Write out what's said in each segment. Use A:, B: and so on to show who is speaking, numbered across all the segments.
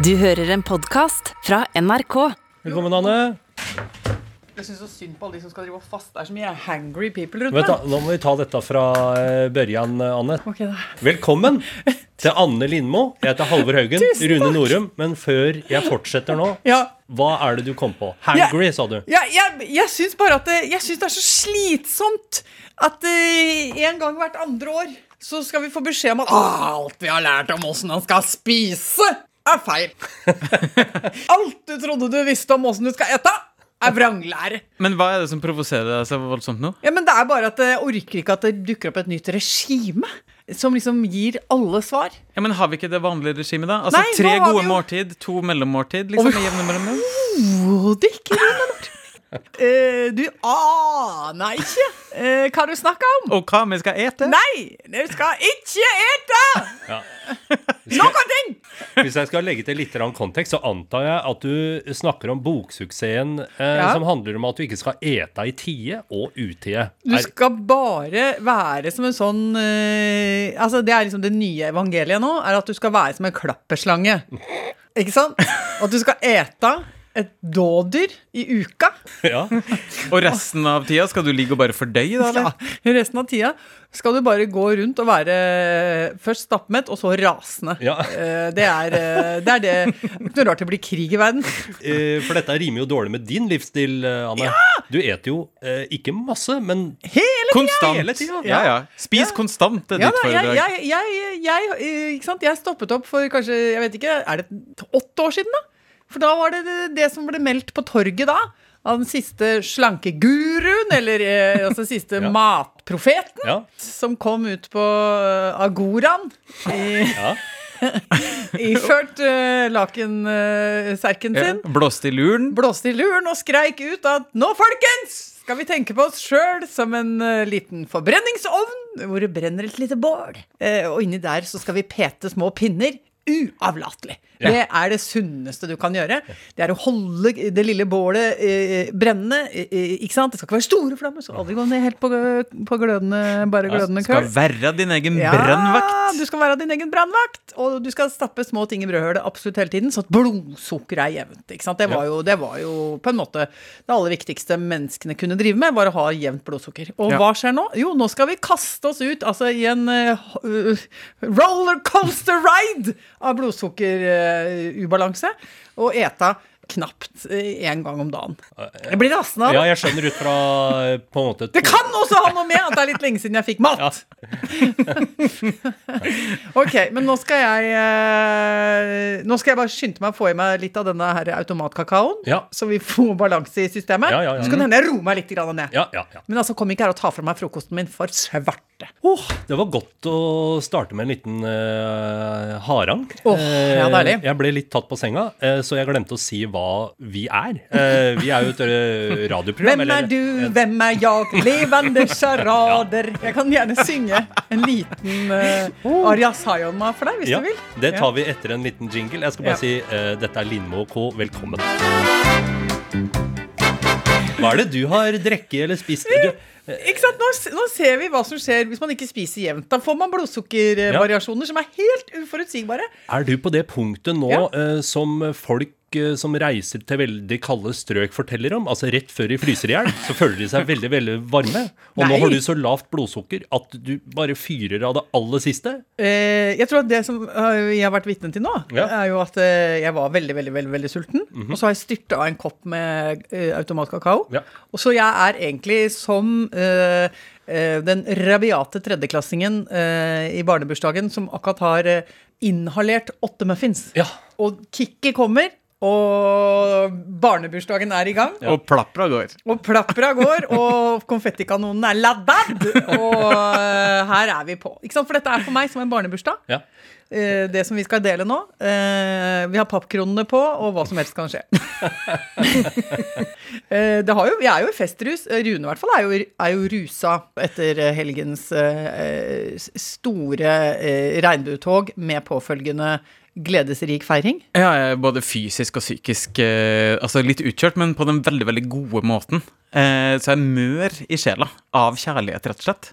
A: Du hører en podkast fra NRK.
B: Velkommen, Anne.
C: Jeg syns så synd på alle de som skal drive og faste. Det er så mye hangry people rundt
B: da,
C: meg.
B: Nå må vi ta dette fra eh, børjan, Anne.
C: Ok, da.
B: Velkommen til Anne Lindmo. Jeg heter Halvor Haugen.
C: Tusen
B: Rune. Norum. Men før jeg fortsetter nå,
C: Ja,
B: hva er det du kom på? Hangry, sa du.
C: ja, jeg, jeg syns bare at det, jeg synes det er så slitsomt at eh, en gang hvert andre år så skal vi få beskjed om at alt vi har lært om åssen man skal spise, er feil. alt du trodde du visste om åssen du skal ete, er vranglære.
D: Men hva er det som provoserer deg så voldsomt nå?
C: Ja, men det er bare at jeg orker ikke at det dukker opp et nytt regime som liksom gir alle svar.
D: Ja, men Har vi ikke det vanlige regimet, da? Altså
C: Nei,
D: Tre gode måltid, to mellommåltid, liksom?
C: Overhodet ikke. Eh, du aner ikke eh, hva du snakker om.
D: Og hva vi skal ete?
C: Nei, du skal ikke ete
B: Ja.
C: noen ting!
B: Hvis jeg skal legge til litt kontekst, så antar jeg at du snakker om boksuksessen eh,
C: Ja.
B: som handler om at du ikke skal ete i tide og utide.
C: Du skal bare være som en sånn eh, Altså, det er liksom det nye evangeliet nå, er at du skal være som en klapperslange. Ikke sant? At du skal ete et dådyr i uka.
B: Ja.
D: Og resten av tida skal du ligge og bare fordøye, da?
C: Ja, resten av tida skal du bare gå rundt og være først stappmett, og så rasende.
B: Ja.
C: Eh, Det er eh, det. Er det. det er ikke noe rart det blir krig i verden.
B: Eh, For dette rimer jo dårlig med din livsstil, Anne. Ja! Du eter jo ikke masse, men
C: Hele
D: Konstant.
B: Hele tida.
D: Ja, ja. Spis konstant, er ditt
C: jeg,
D: foredrag.
C: jeg, jeg, jeg, ikke sant? jeg stoppet opp for kanskje jeg vet ikke, Er det åtte år siden, da? For da var det det, som ble meldt på torget da. Av den siste slankeguruen, eller eh, altså siste
B: Ja.
C: matprofeten,
B: Ja.
C: som kom ut på uh, agoraen i,
B: Ja.
C: iført uh, lakenserken
D: uh,
C: sin.
D: blåste i luren.
C: Blåste i luren og skreik ut at nå, folkens, skal vi tenke på oss sjøl som en uh, liten forbrenningsovn hvor det brenner et lite bål. Uh, og inni der så skal vi pete små pinner. Uavlatelig.
B: Ja.
C: Det er det sunneste du kan gjøre. Det er å holde det lille bålet eh, brennende. Eh, ikke sant? Det skal ikke være store flammer, så aldri gå ned helt på, på glødende, bare glødende
D: Skal
C: køl.
D: være din egen
C: Ja,
D: brannvakt.
C: du skal være din egen brannvakt. Og du skal stappe små ting i brødhølet absolutt hele tiden, så at blodsukkeret er jevnt. Ikke sant? Det, var jo, det var jo på en måte det aller viktigste menneskene kunne drive med, var å ha jevnt blodsukker. Og
D: Ja.
C: hva skjer nå? Jo, nå skal vi kaste oss ut altså i en uh, rollercoaster ride av blodsukkerubalanse, og eta knapt én gang om dagen. Jeg blir rasende av det.
B: ja, jeg skjønner ut fra eh, på en måte
C: Det kan også ha noe med at det er litt lenge siden jeg fikk mat! ok, men nå skal jeg eh, Nå skal jeg bare skynde meg å få i meg litt av denne her automatkakaoen,
B: Ja.
C: så vi får balanse i systemet.
B: Ja, ja, ja.
C: Så kan det hende jeg roer meg litt ned.
B: Ja, ja, ja.
C: Men altså, kom ikke her og ta fra meg frokosten min for svarte.
B: Oh. det var godt å starte med en liten uh, harang.
C: Oh, ja, deilig.
B: Eh, jeg ble litt tatt på senga, eh, så jeg glemte å si hva vi er. Uh, vi er jo et eh, radioprogram.
C: Hvem er
B: eller-
C: du, hvem er jeg? Levende sjarader. Jeg kan gjerne synge en liten uh, Arja Sayonma for deg, hvis
B: Ja,
C: du vil.
B: det tar
C: Ja.
B: vi etter en liten jingle. Jeg skal bare
C: Ja.
B: si uh, dette er Lindmo Co. Velkommen. Hva er det du har drukket eller spist? Du,
C: Ikke sant? Nå, nå ser vi hva som skjer hvis man ikke spiser jevnt. Da får man blodsukkervariasjoner som er helt uforutsigbare.
B: er du på det punktet nå
C: Ja.
B: uh, som folk uh, som reiser til veldig kalde strøk forteller om? Altså rett før de fryser i hjel, så føler de seg veldig veldig varme. Og nå har du så lavt blodsukker at du bare fyrer av det aller siste.
C: Uh, jeg tror at det som jeg har vært vitne til nå,
B: Ja.
C: Er jo at jeg var veldig, veldig, veldig, veldig sulten. Og så har jeg styrta av en kopp med automatkakao.
B: Ja.
C: Og så jeg er egentlig som den rabiate tredjeklassingen eh, i barnebursdagen som akkurat har eh, inhalert åtte muffins.
B: Ja.
C: Og kicket kommer, og barnebursdagen er i gang.
D: Og plapra går.
C: Og plapra går, og konfettikanonen er laddad. Og uh, her er vi på. Ikke sant? For dette er for meg som en barnebursdag.
B: Ja.
C: Uh, det som vi skal dele nå. Uh, vi har pappkronene på, og hva som helst kan skje. eh, det har jo, vi er jo i festrus. Rune i hvert fall er jo, er jo rusa etter helgens store regnbuetog med påfølgende gledesrik feiring?
D: Ja, jeg er både fysisk og psykisk eh, Altså litt utkjørt, men på den veldig veldig gode måten. Eh, så jeg mør i sjela av kjærlighet, rett og slett.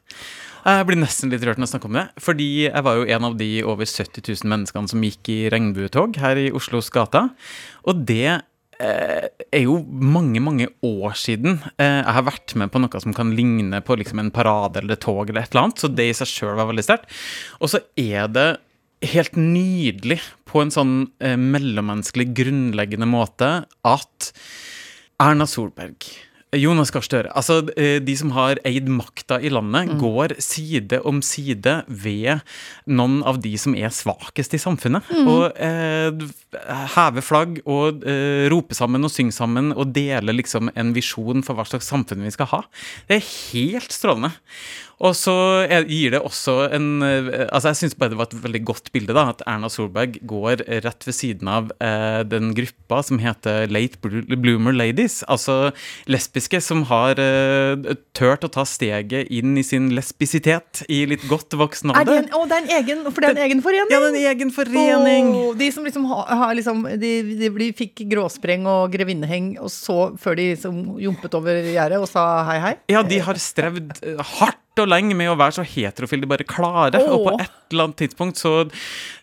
D: Jeg blir nesten litt rørt når jeg snakker om det. Fordi jeg var jo en av de over 70 000 menneskene som gikk i regnbuetog her i Oslos gater. Og det eh, er jo mange, mange år siden eh, jeg har vært med på noe som kan ligne på liksom en parade eller et tog eller et eller annet. Så det i seg sjøl var veldig sterkt. Og så er det helt nydelig på en sånn eh, mellommenneskelig, grunnleggende måte at Erna Solberg Jonas Gahr Støre. Altså, eh, de som har eid makta i landet, går side om side ved noen av de som er svakest i samfunnet. Og eh, heve flagg og eh, rope sammen og synge sammen og dele liksom en visjon for hva slags samfunn vi skal ha. Det er helt strålende. Og så gir det også en eh, Altså, jeg syns bare det var et veldig godt bilde, da, at Erna Solberg går rett ved siden av eh, den gruppa som heter Late Bloomer Ladies. Altså lesbiske som har eh, tørt å ta steget inn i sin lesbisitet i litt godt voksen
C: Er
D: alder.
C: å, det er en egen, for det er en egen forening?
D: Ja, det er en egen forening.
C: Oh, de som liksom har, har liksom, de, de, de fikk gråspreng og grevinneheng, og så før de liksom jumpet over gjerdet og sa hei, hei?
D: Ja, de har strevd hardt og lenge med å være så heterofil de bare klarer. Og på
C: Åh.
D: et eller annet tidspunkt så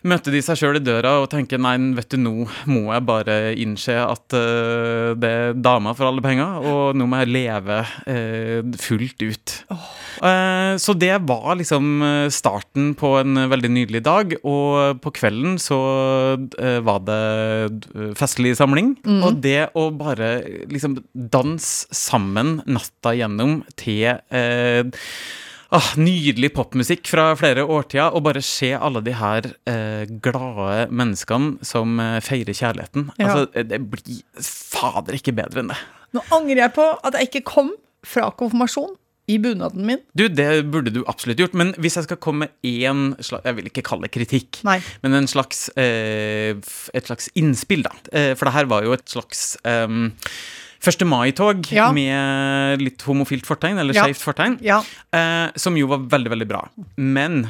D: møtte de seg sjøl i døra og tenker nei, vet du, nå må jeg bare innse at uh, det er dama for alle penger, og nå må jeg leve uh, fullt ut. Eh, så det var liksom starten på en veldig nydelig dag, og på kvelden så var det festlig samling. Og det å bare liksom danse sammen natta gjennom til ah, nydelig popmusikk fra flere årtier, og bare se alle de her eh, glade menneskene som eh, feirer kjærligheten.
C: Ja.
D: Altså, eh, det blir fader ikke bedre enn det.
C: Nå angrer jeg på at jeg ikke kom fra konfirmasjon i bunaden min.
D: Du, det burde du absolutt gjort, men hvis jeg skal komme med én slags Jeg vil ikke kalle det kritikk,
C: Nei.
D: men en slags, eh, et slags innspill, da. Eh, for det her var jo et slags um, 1. mai-tog
C: Ja.
D: med litt homofilt fortegn, eller
C: Ja.
D: skeivt fortegn,
C: Ja.
D: eh, som jo var veldig, veldig bra. Men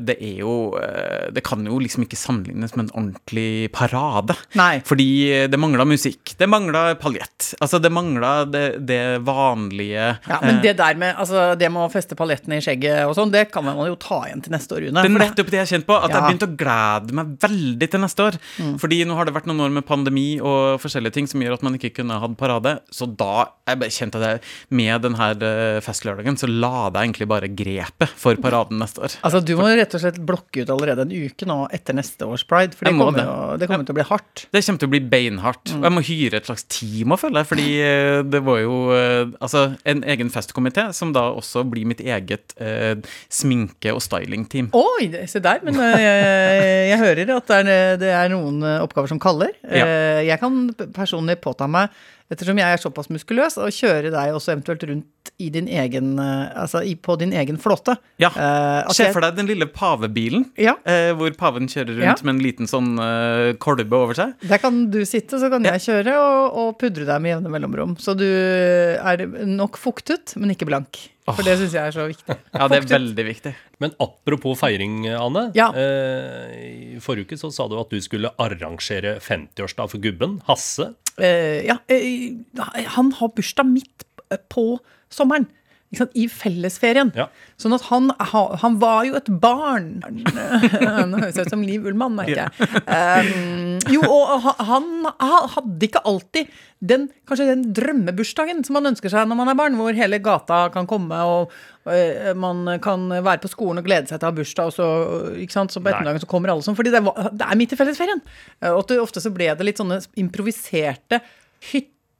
D: det er jo eh, Det kan jo liksom ikke sammenlignes med en ordentlig parade.
C: Nei.
D: Fordi det mangla musikk. Det mangla paljett. Altså, det mangla det, det vanlige
C: Ja, men
D: eh,
C: det der med altså, det med å feste paljettene i skjegget og sånn, det kan man jo ta igjen til neste år, Rune.
D: Det er nettopp det jeg har kjent på. At jeg
C: Ja. begynt
D: begynte å glede meg veldig til neste år. Fordi nå har det vært noen år med pandemi og forskjellige ting som gjør at man ikke kunne hatt parade. Så da jeg bare kjente jeg det med den her eh, festlørdagen, så la det egentlig bare grepet for paraden neste år.
C: Altså, Du må rett og slett blokke ut allerede en uke nå etter neste års pride, for det kommer,
D: det.
C: jo, det kommer til å bli hardt.
D: Det kommer til å bli beinhardt.
C: Mm.
D: Og jeg må hyre et slags team å følge, fordi eh, det var jo eh, altså en egen festkomité, som da også blir mitt eget eh, sminke- og stylingteam.
C: Oi, se der. Men øh, jeg, jeg hører at det er, det er noen oppgaver som kaller.
D: Ja.
C: Eh, Jeg kan personlig påta meg, ettersom jeg er såpass muskuløs, å kjøre deg også eventuelt rundt i din egen, øh, altså på din egen flåte.
D: Ja.
C: Uh,
D: Se for deg den lille pavebilen,
C: Ja.
D: uh, hvor paven kjører rundt
C: Ja.
D: med en liten sånn uh, kolbe over seg.
C: Der kan du sitte, så kan jeg kjøre og, og pudre deg med jevne mellomrom. Så du er nok fuktet, men ikke blank. For det syns jeg er så viktig.
D: Ja, det er veldig viktig.
B: Men apropos feiring, Anne.
C: Ja.
B: Eh, I forrige uke så sa du at du skulle arrangere 50-årsdag for gubben, Hasse.
C: Eh, ja, eh, han har bursdag midt på sommeren. I fellesferien.
B: Ja.
C: Sånn at han, han var jo et barn. Nå høres jeg ut som Liv Ullmann, merker jeg. Um, jo, og han hadde ikke alltid den, kanskje den drømmebursdagen som man ønsker seg når man er barn, hvor hele gata kan komme og eh, man kan være på skolen og glede seg til å ha bursdag, og så, ikke sant? så på ettermiddagen så kommer alle sånn. Fordi det, var, det er midt i fellesferien. Eh, Og ofte så ble det litt sånne improviserte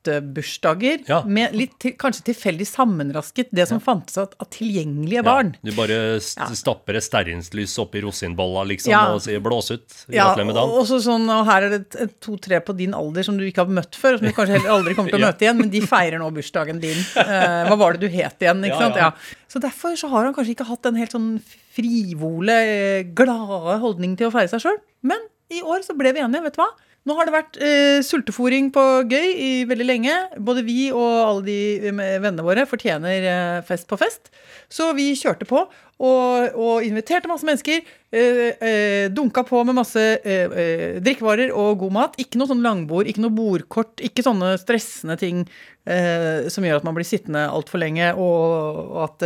C: hyttebursdager
B: Ja.
C: med litt til, kanskje tilfeldig sammenrasket det som fantes av, tilgjengelige barn.
B: Du bare st
C: Ja.
B: stapper et stearinslys oppi rosinbolla liksom,
C: Ja.
B: og sier 'blås ut'.
C: Ja,
B: Gratulerer med dagen.
C: og så sånn, og her er det et- et to-tre på din alder som du ikke har møtt før, og som du kanskje heller aldri kommer til å
B: Ja.
C: møte igjen, men de feirer nå bursdagen din. Eh, hva var det du het igjen? ikke
B: Ja,
C: sant?
B: ja.
C: Ja. Så derfor så har han kanskje ikke hatt en helt sånn frivole, eh, glade holdning til å feire seg sjøl. Men i år så ble vi enige, vet du hva? Nå har det vært eh, sultefòring på gøy i veldig lenge. Både vi og alle de eh, vennene våre fortjener eh, fest på fest. Så vi kjørte på og, og inviterte masse mennesker. Eh, eh, dunka på med masse eh, drikkevarer og god mat. Ikke noe sånn langbord, ikke noe bordkort, ikke sånne stressende ting som gjør at man blir sittende altfor lenge, og, og at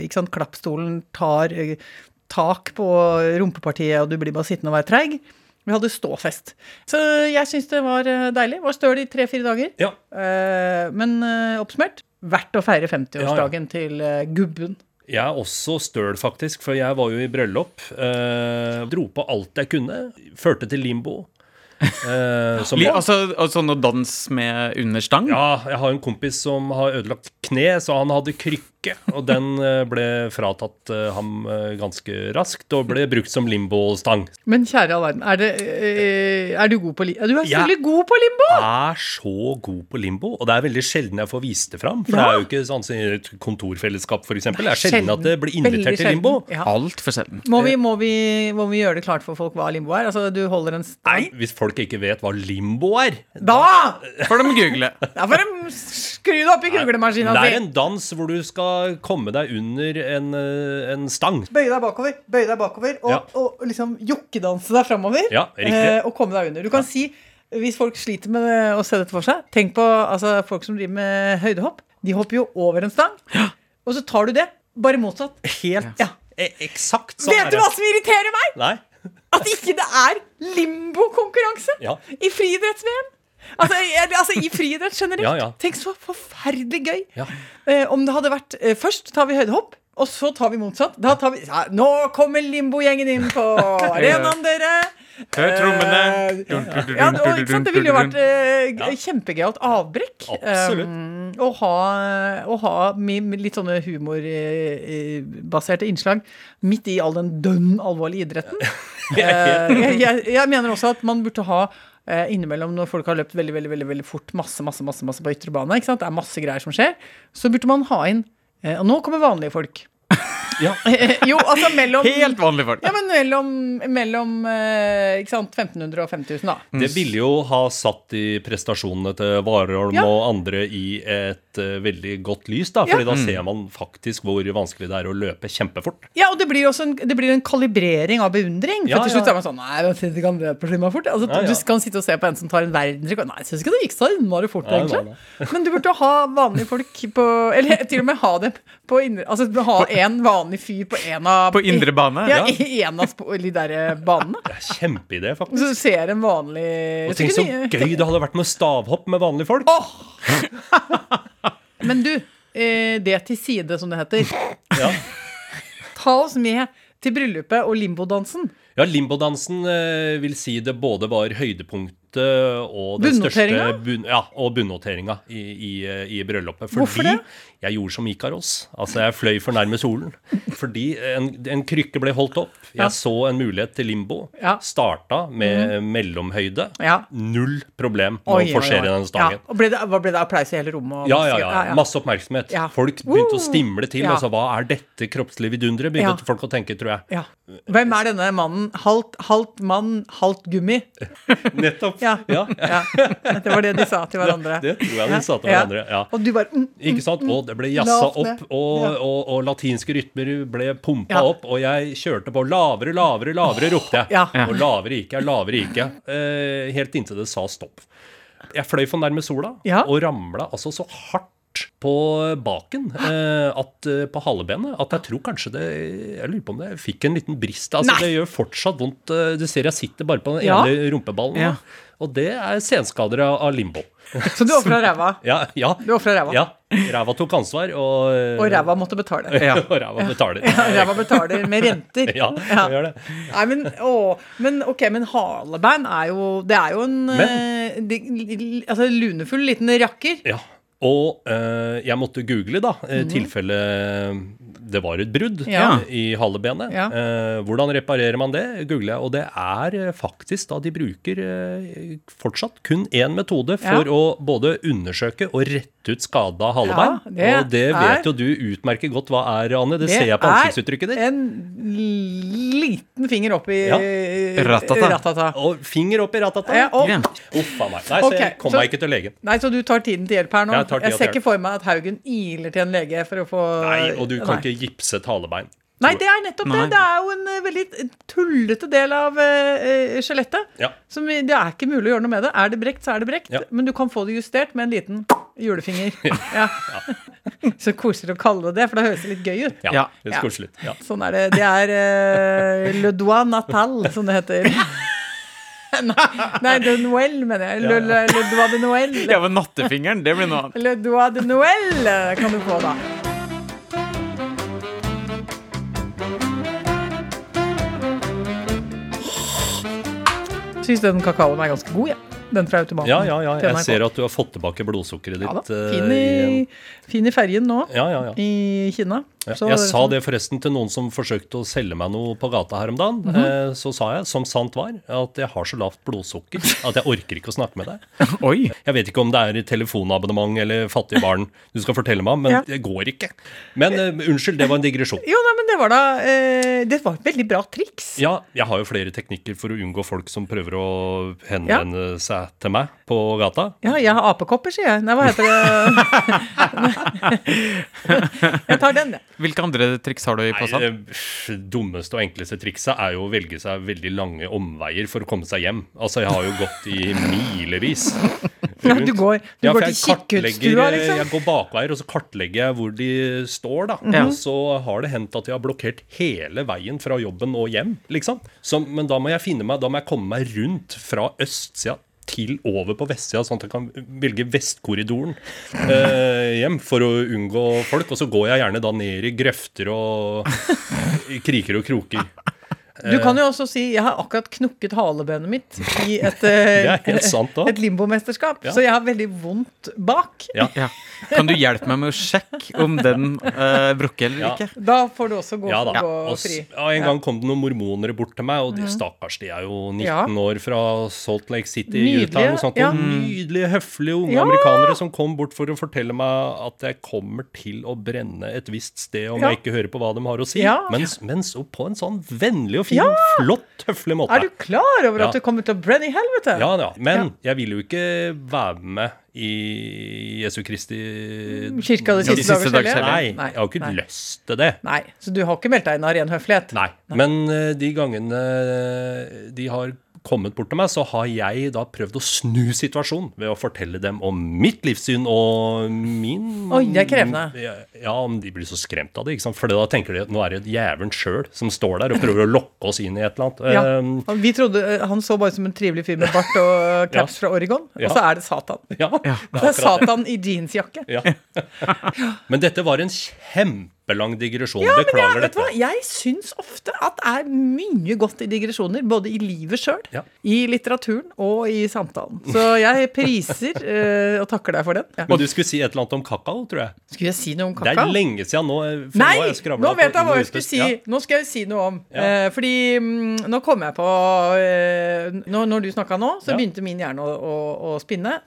C: ikke sant, klappstolen tar tak på rumpepartiet, og du blir bare sittende og være treig. Vi hadde ståfest. Så jeg syns det var eh, deilig. Var støl i tre-fire dager.
B: Ja.
C: Eh, men eh, oppsummert verdt å feire 50-årsdagen til eh, gubben.
B: Jeg er også støl, faktisk, for jeg var jo i bryllup. Eh, dro på alt jeg kunne. Førte til limbo. Eh, som
D: altså, altså noe dans med under stang?
B: Ja, jeg har en kompis som har ødelagt kne, så han hadde krykke. Og den eh, ble fratatt eh, ham eh, ganske raskt og ble brukt som limbostang.
C: Men kjære all verden, er, er du god på limbo? Du er
B: Ja.
C: selvfølgelig god på limbo!
B: Jeg er så god på limbo, og det er veldig sjelden jeg får vist det fram. For det er jo ikke sånn som i et kontorfellesskap, f.eks. Det er sjelden at det blir invitert til limbo.
C: Ja.
D: Altfor sjelden.
C: Må, vi, må, vi, må vi gjøre det klart for folk hva limbo er? Altså, du holder en
B: Nei, hvis folk ikke vet hva limbo er
C: Da!
D: For de google.
C: Da får de skru det opp i kuglemaskina
B: Det er en dans hvor du skal komme deg under en, eh, en stang.
C: Bøye deg bakover, bøye deg bakover og,
B: Ja.
C: og liksom jokkedanse deg framover.
B: Ja,
C: eh, og komme deg under. Du kan si, hvis folk sliter med å se dette for seg, tenk på altså, folk som driver med høydehopp. De hopper jo over en stang, og så tar du det. Bare motsatt.
B: Helt
C: Ja.
B: e- eksakt sånn
C: Vet du hva som irriterer meg?
B: Nei.
C: At ikke det er limbo-konkurranse
B: Ja.
C: i friidretts-VM. Altså, jeg- altså i friidrett generelt.
B: Ja, ja.
C: Tenk så forferdelig gøy.
B: Ja.
C: Eh, om det hadde vært eh, Først tar vi høydehopp, og så tar vi motsatt. Da tar vi ja, Nå kommer limbogjengen inn på arenaen, dere!
D: Hør trommene.
C: Eh, Ja, og, ikke sant? Det ville jo vært eh, kjempegøyalt avbrekk.
B: Absolutt.
C: Um, å ha, å ha litt sånne humorbaserte innslag midt i all den dønn alvorlige idretten. Eh, jeg, jeg, jeg mener også at man burde ha innimellom når folk har løpt veldig veldig, veldig, veldig fort, masse masse, masse, masse på ytre bane, det er masse greier som skjer, så burde man ha inn eh, Og nå kommer vanlige folk.
B: Ja.
C: jo, altså mellom
D: Helt vanlige folk.
C: ja, men mellom, mellom eh, ikke sant, 1500 og 5000, da.
B: Det ville jo ha satt de prestasjonene til Warholm
C: Ja.
B: og andre i et uh, veldig godt lys, da. Fordi
C: Ja.
B: da ser man faktisk hvor vanskelig det er å løpe kjempefort.
C: Ja, og det blir også en, det blir en kalibrering av beundring. For
B: Ja,
C: til slutt
B: ja.
C: er man sånn Nei, ikke han løper så fort. Altså,
B: Ja, ja.
C: Du kan sitte og se på en som tar en verdensrekord. Nei, jeg syns ikke det gikk så innmari fort, egentlig. Men du burde ha vanlige folk på Eller til og med ha dem på indre Altså ha en vanlig fyr på en av
D: På indre bane?
C: Ja,
B: Ja.
C: i en av de der eh, banene.
B: Det er kjempeidé, faktisk.
C: Så du ser en vanlig
B: Og tenk så gøy det hadde vært med stavhopp med vanlige folk.
C: Men du, eh, det til side, som det heter.
B: Ja.
C: Ta oss med til bryllupet og limbodansen.
B: Ja, limbodansen eh, vil si det både var høydepunktet og den største bun, ja, og bunnoteringa i, i, eh, i bryllupet. Fordi
C: Hvorfor det?
B: jeg gjorde som Ikaros. Altså, jeg fløy for nærme solen. Fordi en, en krykke ble holdt opp. Jeg
C: Ja.
B: så en mulighet til limbo.
C: Ja.
B: Starta med mellomhøyde.
C: Ja.
B: Null problem med
C: Oi,
B: å forsere den stangen.
C: Ble det, ble det applaus i hele rommet?
B: Ja, ja, ja. Masse oppmerksomhet. Folk begynte å stimle til. Altså, hva er dette kroppslige vidunderet? Begynte folk å tenke, tror jeg.
C: Ja. Hvem er denne mannen? Halvt, halvt mann, halvt gummi?
B: Nettopp.
C: Ja.
B: ja.
C: Det var det de sa til hverandre.
B: Det tror jeg de sa til hverandre. Ja.
C: Og du bare mm,
B: Ikke sant? Og det ble jazza opp, og, og, og latinske rytmer ble pumpa opp, og jeg kjørte på lavere, lavere, lavere, ropte jeg. Og lavere gikk jeg, lavere gikk jeg. Eh, helt inntil det sa stopp. Jeg fløy for nærme sola, og ramla altså så hardt på baken, eh, at, eh, på halebenet, at jeg tror kanskje det Jeg lurer på om det fikk en liten brist. Altså,
C: Nei.
B: det gjør fortsatt vondt. eh, Du ser jeg sitter bare på den
C: Ja.
B: ene rumpeballen.
D: Ja.
B: Og det er senskader av, av limbo.
C: Så du ofra ræva?
B: Ja, ja.
C: Du ræva?
B: Ja, ræva tok ansvar, og,
C: Og ræva måtte betale.
D: Ja.
B: og ræva betaler.
C: Ja, ræva betaler med renter.
B: Ja,
C: Ja.
B: det gjør det.
C: Nei, men, å, men ok, men haleband er jo Det er jo en de, altså, lunefull liten rakker.
B: Ja. Og eh, jeg måtte google, da, i tilfelle det var et brudd.
C: Ja.
B: i halebenet.
C: Ja.
B: Eh, hvordan reparerer man det? googler jeg. Og det er eh, faktisk da de bruker eh, fortsatt kun én metode for
C: Ja.
B: å både undersøke og rette ut skada halebein.
C: Ja, det
B: og det
C: er-
B: vet jo du utmerket godt hva er, Anne. Det, ser jeg på
C: er
B: ansiktsuttrykket ditt.
C: En liten finger opp i
B: Ja.
D: Ratata.
C: ratata.
B: Og finger opp i ratata.
C: Ja, og,
D: Ja.
B: Uff a meg. Nei, så
C: okay.
B: jeg kom
C: så-
B: meg ikke til legen.
C: Nei, Så du tar tiden til hjelp her nå?
B: Jeg tar
C: Jeg ser ikke for meg at Haugen iler til en lege for å få
B: Nei, og du kan
C: Nei.
B: ikke gipse et halebein.
C: Nei, det er nettopp
D: Nei.
C: det. Det er jo en eh, veldig tullete del av skjelettet. Uh, skjelettet.
B: Ja.
C: Som det er ikke mulig å gjøre noe med det. Er det brekt, så er det brekt.
B: Ja.
C: Men du kan få det justert med en liten julefinger. Ja. Så koselig å kalle det det, for det høres litt gøy ut.
B: Ja, det
C: Ja.
B: er koselig. Ja.
C: Sånn er det. Det er uh, le doigt natal, som det heter. Nei, nei, de Noël, mener jeg. Le, le, le Dois de Noël.
D: Ja, men nattefingeren, det blir noe annet.
C: Le Dois de Noël eh, kan du få, da. Syns den kakaoen er ganske god, jeg. Den fra automaten.
B: ja, ja, ja.
C: til
B: Jeg
C: NRK.
B: ser at du har fått tilbake blodsukkeret
C: ja, da.
B: ditt. eh,
C: Fin, i, fin i ferjen nå,
B: Ja, ja, ja.
C: i
B: Kina.
C: Så-
B: jeg sa det forresten til noen som forsøkte å selge meg noe på gata her om dagen.
C: Mm
B: -hmm. Så sa jeg, som sant var, at jeg har så lavt blodsukker at jeg orker ikke å snakke med deg.
D: Oi.
B: Jeg vet ikke om det er telefonabonnement eller fattige barn du skal fortelle meg om, men
C: Ja.
B: det går ikke. Men uh, unnskyld, det var en digresjon.
C: Jo, nei, men det var da uh, Det var et veldig bra triks.
B: Ja, jeg har jo flere teknikker for å unngå folk som prøver å henvende seg til meg på gata.
C: Ja, jeg har apekopper, sier jeg. Nei, hva heter det? jeg tar den, jeg.
D: Hvilke andre triks har du i posen?
B: det dummeste og enkleste trikset er jo å velge seg veldig lange omveier for å komme seg hjem. Altså, jeg har jo gått i milevis.
C: Ja, du går, du
B: Ja,
C: går til kikkutstua, liksom.
B: Jeg går bakveier, og så kartlegger jeg hvor de står, da.
C: Mhm.
B: Og så har det hendt at jeg har blokkert hele veien fra jobben og hjem, liksom. Så, men da må jeg finne meg, da må jeg komme meg rundt fra østsida til over på vestsida, sånn at jeg kan velge vestkorridoren eh, hjem for å unngå folk. Og så går jeg gjerne da ned i grøfter og kriker og kroker.
C: Du kan jo også si jeg har akkurat knukket halebenet mitt i et, eh,
B: sant,
C: et limbomesterskap,
B: Ja.
C: så jeg har veldig vondt bak.
B: Ja.
D: Ja. Kan du hjelpe meg med å sjekke om den uh, brukker eller
B: Ja.
D: ikke?
C: Da får du også gå,
B: Ja da.
C: gå
B: Og
C: fri.
B: ja, en gang kom det noen mormoner bort til meg, og de stakkars, de er jo 19
C: Ja.
B: år fra Salt Lake City.
C: i
B: Utah, og sånt,
C: ja.
B: og Nydelige, høflige unge
C: Ja.
B: amerikanere som kom bort for å fortelle meg at jeg kommer til å brenne et visst sted om
C: Ja.
B: jeg ikke hører på hva de har å si.
C: Ja.
B: Men, men så på en sånn vennlig og fin,
C: Ja.
B: flott, høflig måte.
C: Er du klar over
B: Ja.
C: at du kommer til å brenne i helvete?
B: Ja, ja. Men jeg vil jo ikke være med i Jesu Kristi
C: Kirka de siste
D: siste
C: dagers hellige?
B: Nei, jeg har ikke
C: nei.
B: lyst til det.
C: Nei, så du har ikke meldt deg inn av ren høflighet?
B: Nei. Men uh, de gangene de har kommet bort til meg, så har jeg da prøvd å snu situasjonen ved å fortelle dem om mitt livssyn og min
C: Oi, det er krevende.
B: Ja, om de blir så skremt av det. ikke sant? For da tenker de at nå er det djevelen sjøl som står der og prøver å lokke oss inn i et eller annet.
C: Ja.
B: Um,
C: Vi trodde, eh, han så bare som en trivelig fyr med bart og caps fra Oregon,
B: Ja.
C: og så er det Satan.
B: ja,
C: Det er Satan i jeansjakke.
B: ja. Men dette var en kjempelang digresjon.
C: Ja, jeg,
B: Beklager
C: vet du hva? jeg syns ofte at det er mye godt i digresjoner, både i livet sjøl,
B: Ja.
C: i litteraturen og i samtalen. Så jeg priser uh, og takker deg for den. Ja.
B: Men du skulle si et eller annet om kakao, tror jeg.
C: Skulle jeg si noe om kakao?
B: Det er lenge siden nå. eh,
C: Nei,
B: nå jeg
C: nå vet jeg hva jeg skulle si. Nå skal jeg si noe om. Eh, fordi um, nå kom jeg på uh, når, Når du snakka nå, så begynte min hjerne å, å, å spinne.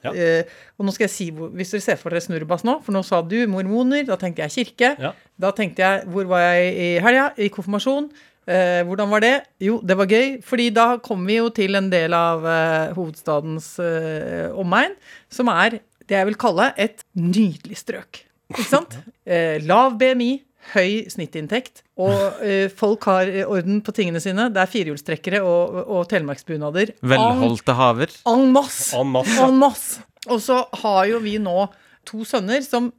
C: Og nå skal jeg si Hvis dere ser for dere snurrebass nå, for nå sa du mormoner, da tenkte jeg kirke.
B: Ja.
C: Da tenkte jeg hvor var jeg i helga? I konfirmasjon. Eh, hvordan var det? Jo, det var gøy. Fordi da kom vi jo til en del av eh, hovedstadens eh, omegn, som er det jeg vil kalle et nydelig strøk. Ikke sant? Eh, lav BMI, høy snittinntekt, og eh, folk har eh, orden på tingene sine. Det er firehjulstrekkere og, og telemarksbunader.
D: Velholdte haver.
C: En masse.
B: En masse.
C: En masse. Og så har jo vi nå to sønner som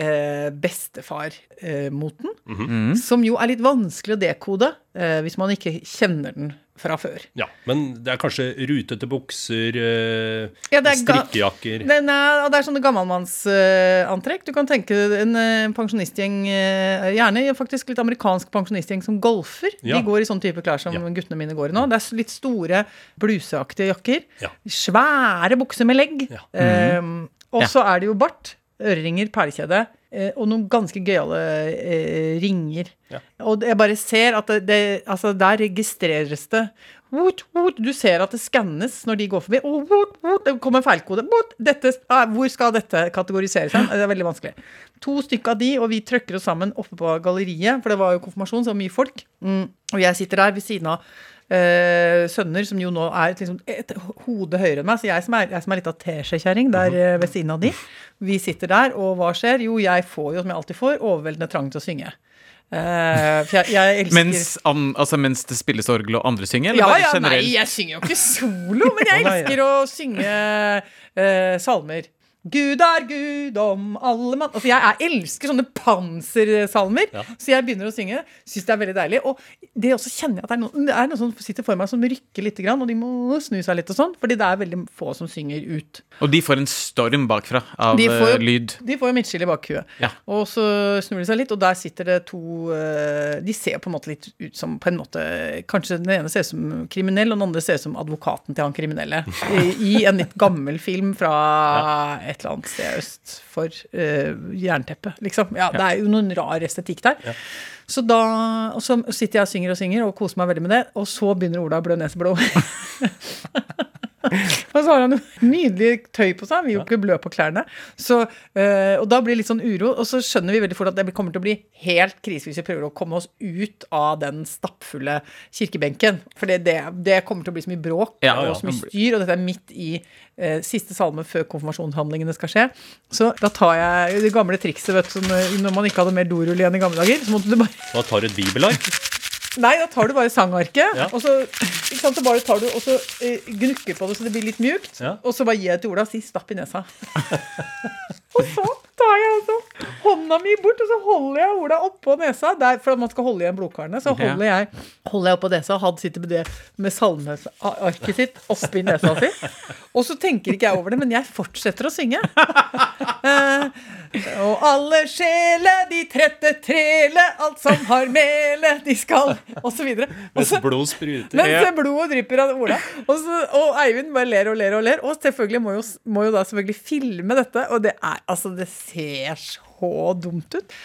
C: eh, omfavner eh, bestefar-moten.
B: Mhm.
C: Som jo er litt vanskelig å dekode eh, hvis man ikke kjenner den fra før.
B: Ja, men det er kanskje rutete bukser, eh,
C: Ja, det er
B: strikkejakker
C: er, og det er sånne gammalmannsantrekk. du kan tenke en eh, pensjonistgjeng, eh, gjerne faktisk litt amerikansk pensjonistgjeng som golfer.
B: Ja.
C: De går i sånn type klær som
B: Ja.
C: guttene mine går i nå. Det er litt store bluseaktige jakker.
B: Ja.
C: Svære bukser med legg.
B: Ja.
C: Eh, Og
D: Ja.
C: så er det jo bart, øreringer, perlekjede eh, og noen ganske gøyale eh, ringer.
B: Ja.
C: Og jeg bare ser at det, det Altså, der registreres det. Wot, wot, du ser at det skannes når de går forbi. Og wot, wot, det kommer en feilkode. Dette, ah, hvor skal dette kategoriseres hen? Det er veldig vanskelig. To stykker av de, og vi trøkker oss sammen oppe på galleriet, for det var jo konfirmasjon, så mye folk. Mm. Og jeg sitter der ved siden av eh, sønner som jo nå er liksom et hode høyere enn meg. Så jeg som er, jeg som er litt av teskjekjerring der eh, ved siden av de. Vi sitter der, og hva skjer? Jo, jeg får jo, som jeg alltid får, overveldende trang til å synge. Uh, jeg, jeg
D: Mens, an, altså, mens det spilles orgel og andre synger?
C: Ja, ja, nei, jeg synger jo ikke solo, men jeg elsker å synge uh, salmer. Gud er Gud om alle mann Altså, Jeg er, elsker sånne pansersalmer,
B: Ja.
C: så jeg begynner å synge. Syns det er veldig deilig. Og det også kjenner jeg at det er noen, det er noen som sitter for meg som rykker litt, og de må snu seg litt og sånn, fordi det er veldig få som synger ut.
D: Og de får en storm bakfra av
C: De får
D: eh, lyd.
C: De får jo midtskill i bakhuet.
D: Ja.
C: Og så snur de seg litt, og der sitter det to eh, De ser på en måte litt ut som på en måte Kanskje den ene ser ut som kriminell, og den andre ser ut som advokaten til han kriminelle. I, i en litt gammel film fra et eller annet sted øst for uh, jernteppet, liksom. Ja, det er jo noen rar estetikk der. Så da så sitter jeg og synger og synger og koser meg veldig med det, og så begynner Ola å blø neseblod. Og så har han jo nydelig tøy på seg, han vil jo ikke blø på klærne. Så, eh, og da blir det litt sånn uro, og så skjønner vi veldig fort at det kommer til å bli helt krise hvis vi prøver å komme oss ut av den stappfulle kirkebenken. For det, det, det kommer til å bli så mye bråk
D: Ja, ja.
C: og så mye styr, og dette er midt i eh, siste salme før konfirmasjonshandlingene skal skje. Så da tar jeg det gamle trikset, vet du, som, eh, når man ikke hadde mer dorull igjen i gamle dager. Så måtte du bare
B: Da tar du et bibelark.
C: Nei, da tar du bare sangarket,
B: Ja.
C: og så, ikke sant, så bare tar du og så eh, gnukker på det så det blir litt mjukt.
B: Ja.
C: Og så bare gir jeg til Ola og sier 'stapp i nesa'. og så tar jeg altså hånda mi bort, og så holder jeg Ola oppå nesa. Der, for at man skal holde igjen blodkarene, så holder jeg, holder jeg oppå nesa. Og han sitter med det med salmearket sitt oppi nesa si. Og så tenker ikke jeg over det, men jeg fortsetter å synge. Eh, og alle sjele, de trette trele, alt som har mele, de skal Og så videre.
B: Mens blod spruter.
C: mens blodet drypper av Ola. Og, så, og Eivind bare ler og ler og ler. Og selvfølgelig må jo, må jo da selvfølgelig filme dette, og det er altså Det ser så dumt ut.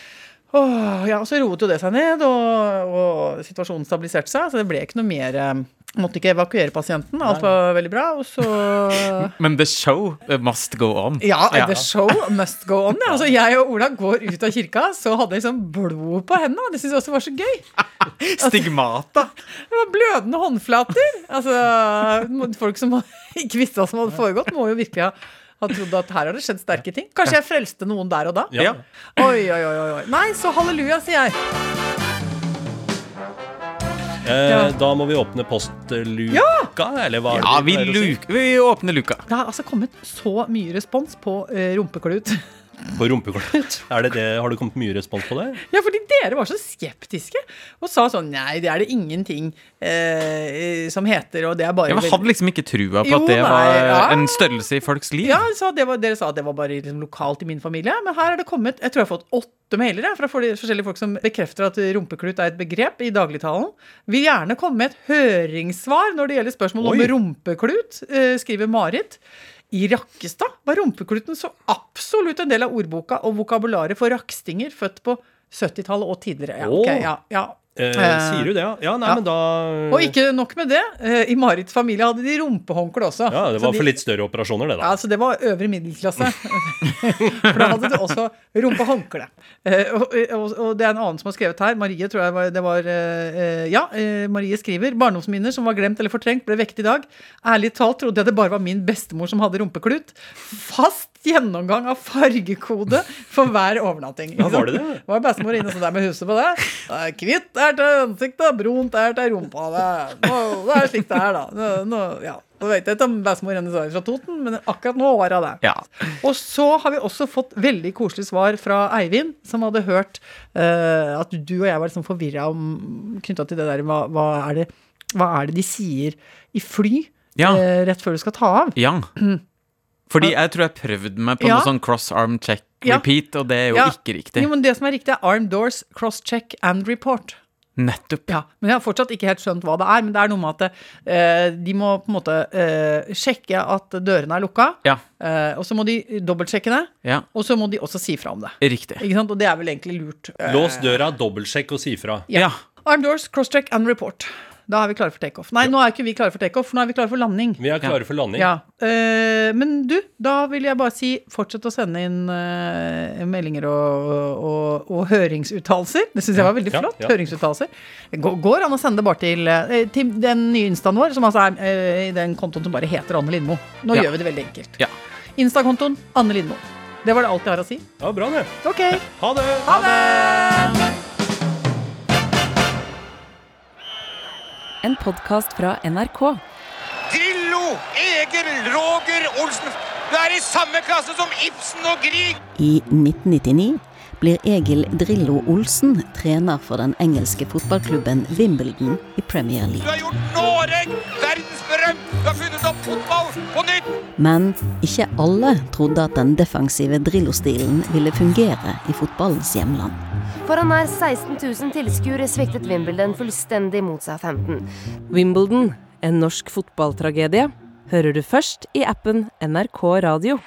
C: Åh, ja, og Så roet jo det seg ned, og, og situasjonen stabiliserte seg. Så det ble ikke noe mer eh, Måtte ikke evakuere pasienten. Alt var veldig bra. Og så
D: Men the show must go on.
C: Ja, the show must go on. Ja. Altså, jeg og Ola går ut av kirka, så hadde jeg liksom blod på hendene. Det syntes jeg også var så gøy.
D: Stigmata.
C: Det var blødende håndflater. Altså, folk som ikke visste hva som hadde foregått, må jo virkelig ha, ha trodde at her har det skjedd sterke ting. Kanskje jeg frelste noen der og da?
B: Ja.
C: Oi, oi, oi, oi. Nei, så halleluja, sier jeg.
B: Eh,
C: Ja.
B: Da må vi åpne postluka, eller hva?
D: Ja, vi,
B: pleier
D: luk, vi åpner luka.
C: Det har altså kommet så mye respons på uh, rumpeklut.
B: På rumpeklut. Er det det? Har det kommet mye respons på det?
C: Ja, fordi dere var så skeptiske og sa sånn Nei, det er det ingenting eh, som heter, og det er bare
D: Jeg hadde liksom ikke trua på
C: Jo,
D: at det
C: nei,
D: var
C: ja.
D: en størrelse i folks liv.
C: Ja, så det var, dere sa at det var bare liksom lokalt i min familie. Men her er det kommet Jeg tror jeg har fått åtte mailer fra forskjellige folk som bekrefter at rumpeklut er et begrep i dagligtalen. Vil gjerne komme med et høringssvar når det gjelder spørsmål om
B: Oi.
C: rumpeklut, eh, skriver Marit. I Rakkestad var rumpekluten så absolutt en del av ordboka og vokabularet for rakstinger født på 70-tallet og tidligere. Ja,
B: okay,
C: ja, ja.
B: Eh,
C: Eh,
B: sier du det, ja? Ja, nei,
C: ja.
B: men da
C: Og ikke nok med det. eh, I Marits familie hadde de rumpehåndkle også.
B: Ja, det var
C: de-
B: for litt større operasjoner, det, da.
C: Ja, så det var øvre middelklasse. For da hadde du også rumpehåndkle. Eh, og, og, og det er en annen som har skrevet her. Marie, tror jeg var, det var eh, Ja, eh, Marie skriver barndomsminner som var glemt eller fortrengt, ble vekket i dag. Ærlig talt trodde jeg det bare var min bestemor som hadde rumpeklut. Fast gjennomgang av fargekode for hver overnatting.
B: Ja, var det det?
C: Var bestemor inne sånn der med huset på det? Det er til ansiktet, brunt er til rumpa. Det, det er slik det er, da. Nå, nå, ja. Nå vet jeg ikke om bestemor hennes er fra Toten, men akkurat nå var hun det.
D: Ja.
C: Og så har vi også fått veldig koselig svar fra Eivind, som hadde hørt uh, at du og jeg var liksom forvirra knytta til det der hva, hva, er det, hva er det de sier i fly
D: Ja.
C: uh, rett før du skal ta av?
D: Ja. Fordi jeg tror jeg prøvde meg på
C: Ja.
D: noe sånn cross arm check repeat, og det er jo ikke riktig.
C: Jo, men det som er riktig, er arm doors, cross check and report.
D: Nettopp.
C: Ja, men jeg har fortsatt ikke helt skjønt hva det er. Men det er noe med at eh, de må på en måte eh, sjekke at dørene er lukka.
D: Ja.
C: Eh, og så må de dobbeltsjekke det.
D: Ja,
C: Og så må de også si fra om det.
D: riktig.
C: Ikke sant? Og det er vel egentlig lurt. Eh,
B: Lås døra, dobbeltsjekk og si fra.
C: ja.
D: Ja.
C: Arm doors, crosscheck and report. Da er vi klare for takeoff. Nei, nå er ikke vi klare for takeoff, nå er vi klare for landing.
B: Vi er klare for landing.
C: Ja, Uh, Men du, da vil jeg bare si fortsett å sende inn uh, meldinger og, og, og høringsuttalelser. Det syns jeg var veldig
B: Ja,
C: flott.
B: ja.
C: Høringsuttalelser. Det går, går an å sende det bare til, uh, til den nye instaen vår, som altså er i den kontoen som bare heter Anne Lindmo. Nå
D: Ja.
C: gjør vi det veldig enkelt.
D: Ja.
C: Insta-kontoen Anne Lindmo. Det var det alt jeg har å si.
B: Ja, bra det.
C: Ok,
B: Ha det!
C: ha det!
A: En podkast fra NRK.
E: Drillo, Egil, Roger, Olsen. Du er i samme klasse som Ibsen og Grieg.
F: I 1999 blir Egil Drillo Olsen trener for den engelske fotballklubben Wimbledon i Premier League.
E: Du har gjort Norge verdensberømt. Fotball på nytt.
F: Men ikke alle trodde at den defensive Drillo-stilen ville fungere i fotballens hjemland.
G: Foran nær 16 000 tilskuere sviktet Wimbledon fullstendig mot seg 15.
A: Wimbledon, en norsk fotballtragedie, hører du først i appen NRK Radio.